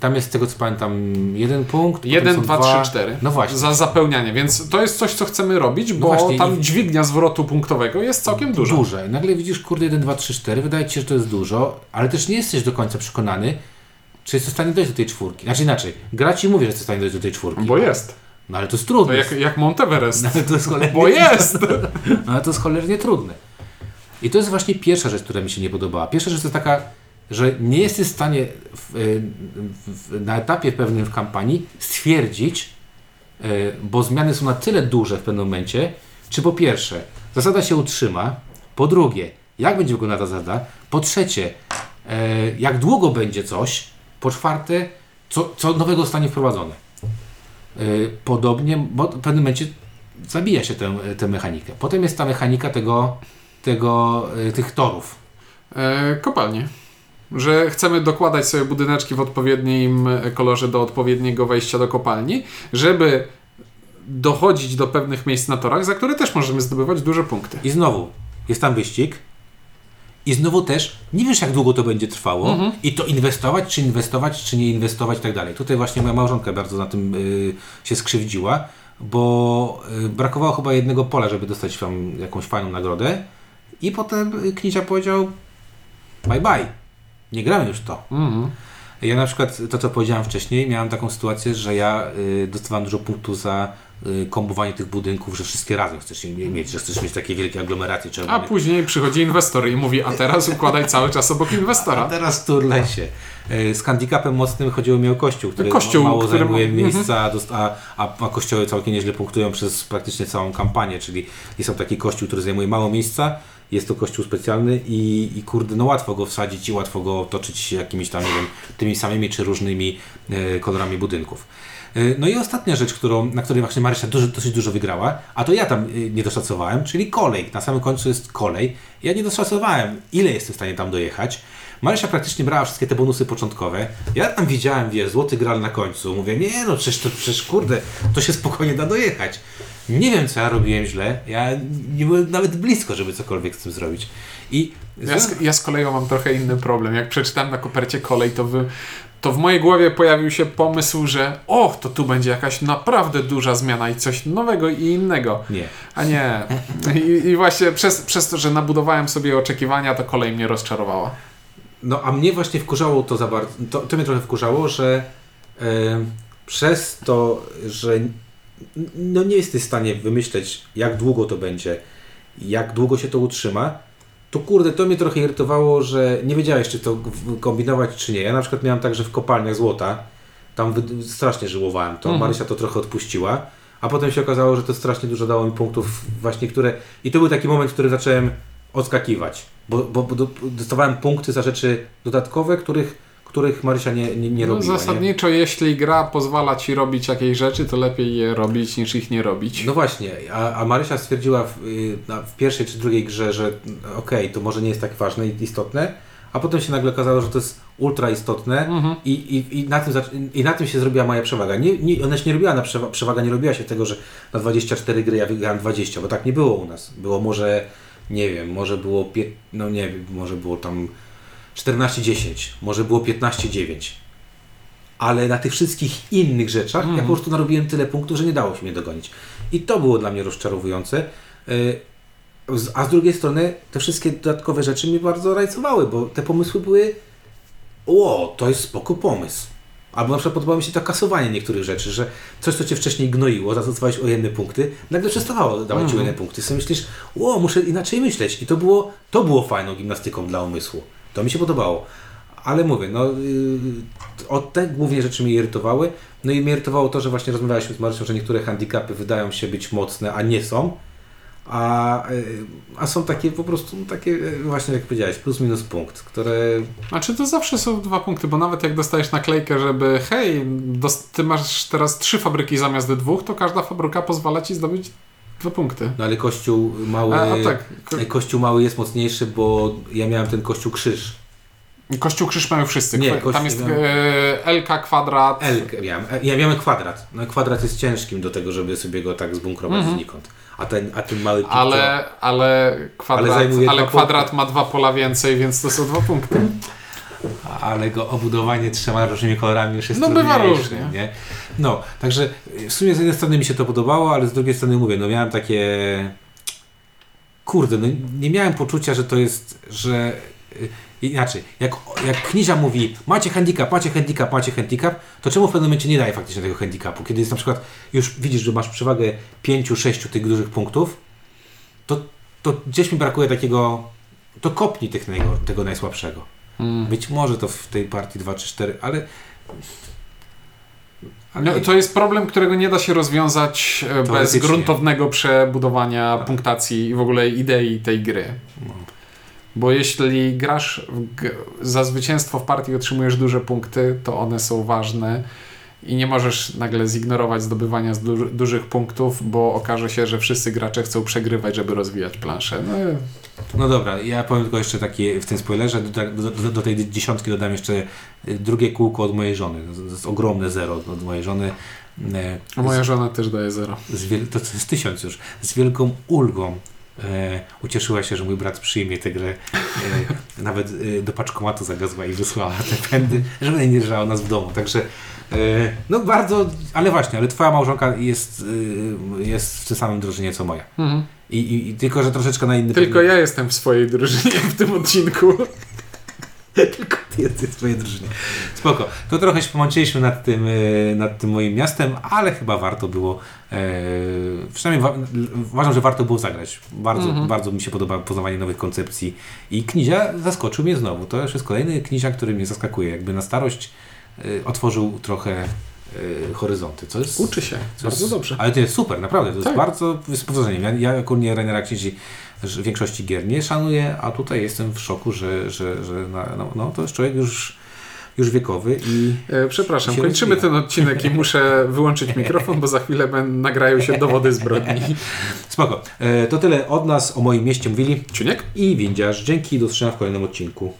Tam jest z tego co pamiętam jeden punkt. potem 1, są 2, dwa. 3, 4. No właśnie. Za zapełnianie, więc to jest coś, co chcemy robić, bo właśnie, tam i- dźwignia zwrotu punktowego jest całkiem duża. Duże. Nagle widzisz, kurde, 1, 2, 3, 4, wydaje ci się, że to jest dużo, ale też nie jesteś do końca przekonany, czy jesteś w stanie dojść do tej czwórki. Znaczy inaczej, gra ci mówi, że jesteś w stanie dojść do tej czwórki. Bo jest. No ale to jest To trudne. jak, jak Monteverest. No, to jest cholernie, Bo jest! no, ale to jest cholernie trudne. I to jest właśnie pierwsza rzecz, która mi się nie podobała. Pierwsza rzecz to jest taka, że nie jesteś w stanie w, w, w, na etapie pewnym w kampanii stwierdzić, e, bo zmiany są na tyle duże w pewnym momencie, czy po pierwsze zasada się utrzyma, po drugie jak będzie wyglądała ta zasada, po trzecie e, jak długo będzie coś, po czwarte co, co nowego zostanie wprowadzone. E, Podobnie, bo w pewnym momencie zabija się tę, tę mechanikę. Potem jest ta mechanika tego, tego, e, tych torów. E, kopalnie. Że chcemy dokładać sobie budyneczki w odpowiednim kolorze do odpowiedniego wejścia do kopalni, żeby dochodzić do pewnych miejsc na torach, za które też możemy zdobywać duże punkty. I znowu jest tam wyścig. I znowu też nie wiesz, jak długo to będzie trwało Mhm. i to inwestować, czy inwestować, czy nie inwestować i tak dalej. Tutaj właśnie moja małżonka bardzo na tym y, się skrzywdziła, bo y, brakowało chyba jednego pola, żeby dostać tam jakąś fajną nagrodę i potem Knicia powiedział bye bye, nie gramy już w to. Mhm. Ja na przykład, to co powiedziałem wcześniej, miałem taką sytuację, że ja y, dostawałem dużo punktów za y, kombowanie tych budynków, że wszystkie razem chcesz je mieć, że chcesz mieć takie wielkie aglomeracje A później przychodzi inwestor i mówi, a teraz układaj cały czas obok A inwestora. teraz turlaj się. Y, Z handicapem mocnym chodziło mi o kościół, który Kościół, mało który zajmuje ma- miejsca, a a, a, a kościoły całkiem nieźle punktują przez praktycznie całą kampanię, czyli jest tam taki kościół, który zajmuje mało miejsca, jest to kościół specjalny i, i kurde, no łatwo go wsadzić i łatwo go otoczyć jakimiś tam, nie wiem, tymi samymi czy różnymi e, kolorami budynków. E, No i ostatnia rzecz, którą, na której właśnie Marysia dużo, dosyć dużo wygrała, a to ja tam e, nie doszacowałem, czyli kolej. Na samym końcu jest kolej. Ja nie doszacowałem, ile jestem w stanie tam dojechać. Marysia praktycznie brała wszystkie te bonusy początkowe. Ja tam widziałem, wiesz, złoty gral na końcu. Mówię, nie no, przecież, to, przecież kurde, to się spokojnie da dojechać. Nie wiem, co ja robiłem źle. Ja nie byłem nawet blisko, żeby cokolwiek z tym zrobić. I Ja z, ja z koleją mam trochę inny problem. Jak przeczytałem na kopercie kolej, to, wy, to w mojej głowie pojawił się pomysł, że o, to tu będzie jakaś naprawdę duża zmiana i coś nowego i innego. nie. A nie. I, i właśnie przez, przez to, że nabudowałem sobie oczekiwania, to kolej mnie rozczarowała. No, a mnie właśnie wkurzało to za bardzo. To, to mnie trochę wkurzało, że e, przez to, że no nie jesteś w stanie wymyśleć, jak długo to będzie, jak długo się to utrzyma, to kurde, to mnie trochę irytowało, że nie wiedziałeś, czy to kombinować, czy nie. Ja na przykład miałem tak, że w kopalniach złota tam strasznie żyłowałem to. Mhm. Marysia to trochę odpuściła, a potem się okazało, że to strasznie dużo dało mi punktów właśnie, które... I to był taki moment, w którym zacząłem odskakiwać, bo, bo, bo do- dostawałem punkty za rzeczy dodatkowe, których, których Marysia nie, nie, nie No, robiła. Nie? zasadniczo, jeśli gra pozwala ci robić jakieś rzeczy, to lepiej je robić niż ich nie robić. No właśnie, a, a Marysia stwierdziła w, y, w pierwszej czy drugiej grze, że mm, okej, to może nie jest tak ważne i istotne, a potem się nagle okazało, że to jest ultra istotne Mhm. i, i, i, na tym, i na tym się zrobiła moja przewaga. Nie, nie, ona się nie robiła na przewa- przewaga, nie robiła się tego, że na 24 gry ja wygrałem 20, bo tak nie było u nas. Było może, nie wiem, może było, pie, no nie wiem, może było tam 14-10, może było 15-9. Ale na tych wszystkich innych rzeczach ja Mhm. po prostu narobiłem tyle punktów, że nie dało się mnie dogonić. I to było dla mnie rozczarowujące. Z- A z drugiej strony te wszystkie dodatkowe rzeczy mnie bardzo rajcowały, bo te pomysły były o, to jest spoko pomysł. Albo na przykład podobało mi się to kasowanie niektórych rzeczy, że coś, co cię wcześniej gnoiło, za co dostawałeś o jedne punkty, nagle przestawało dawać ci o Mhm. jedne punkty. Sobie myślisz, o, muszę inaczej myśleć. I to było, to było fajną gimnastyką dla umysłu. To mi się podobało. Ale mówię, no, yy, o te głównie rzeczy mnie irytowały. No i mnie irytowało to, że właśnie rozmawialiśmy z Marysią, że niektóre handicapy wydają się być mocne, a nie są. A, yy, a są takie po prostu, no, takie yy, właśnie jak powiedziałeś, plus minus punkt, które Znaczy to zawsze są dwa punkty, bo nawet jak dostajesz naklejkę, żeby hej, ty masz teraz trzy fabryki zamiast dwóch, to każda fabryka pozwala ci zdobyć dwa punkty. No ale kościół mały, A, a tak, ko- kościół mały jest mocniejszy, bo ja miałem ten kościół krzyż. Kościół krzyż mają wszyscy. Nie, kościół Tam jest miałem- e, LK, kwadrat. L, miałem, ja miałem kwadrat. No, kwadrat jest ciężkim do tego, żeby sobie go tak zbunkrować znikąd. A ten, a ten mały pik, Ale, ale kwadrat, Ale ale, kwadrat ma dwa pola więcej, więc to są dwa punkty. ale go obudowanie trzema różnymi kolorami już jest No, bywa trudniejsze, różnie. Nie? No, także w sumie z jednej strony mi się to podobało, ale z drugiej strony mówię, no miałem takie... Kurde, no nie miałem poczucia, że to jest, że... y, Inaczej, jak, jak Knizia mówi, macie handicap, macie handicap, macie handicap, to czemu w pewnym momencie nie daje faktycznie tego handicapu? Kiedy jest na przykład, już widzisz, że masz przewagę 5-6 tych dużych punktów, to, to gdzieś mi brakuje takiego, to kopnij tych, tego najsłabszego. Mm. Być może to w tej partii 2 czy 4, ale. No, to jest problem, którego nie da się rozwiązać e, bez gruntownego przebudowania punktacji i w ogóle idei tej gry. No. Bo jeśli grasz za zwycięstwo w partii otrzymujesz duże punkty, to one są ważne i nie możesz nagle zignorować zdobywania z du dużych punktów, bo okaże się, że wszyscy gracze chcą przegrywać, żeby rozwijać planszę. No, No dobra, ja powiem tylko jeszcze taki w tym spoilerze, do, do, do, do tej dziesiątki dodam jeszcze y, drugie kółko od mojej żony. To jest ogromne zero od mojej żony. E, a moja żona też daje zero. z to, jest tysiąc już. Z wielką ulgą e, ucieszyła się, że mój brat przyjmie tę grę. E, nawet e, do paczkomatu zawiozła i wysłała te pędy, żeby nie leżała nas w domu. Także no bardzo, ale właśnie, ale twoja małżonka jest, e, jest w tym samym drużynie co moja. Mhm. I, i, i tylko, że troszeczkę na inny Tylko ja jestem w swojej drużynie w tym odcinku. Tylko ty jesteś w swojej drużynie. Spoko. To trochę się pomączyliśmy nad tym, e, nad tym moim miastem, ale chyba warto było, e, przynajmniej wa- uważam, że warto było zagrać. Bardzo, Mhm. bardzo mi się podoba poznawanie nowych koncepcji i Knizia zaskoczył mnie znowu. To już jest kolejny Knizia, który mnie zaskakuje. Jakby na starość otworzył trochę e, horyzonty. Co jest, Uczy się. co Bardzo jest, dobrze. Ale to jest super, naprawdę. To jest Tak. bardzo z powodzeniem. Ja, ja ogólnie Rainera Knizi że większości gier nie szanuję, a tutaj jestem w szoku, że, że, że no, no, to jest człowiek już, już wiekowy i E, Przepraszam, kończymy rozwija. ten odcinek i muszę wyłączyć mikrofon, bo za chwilę ben, nagrają się dowody zbrodni. spoko. E, to tyle od nas o moim mieście mówili Czuniek? i Windziarz. Dzięki, do zobaczenia w kolejnym odcinku.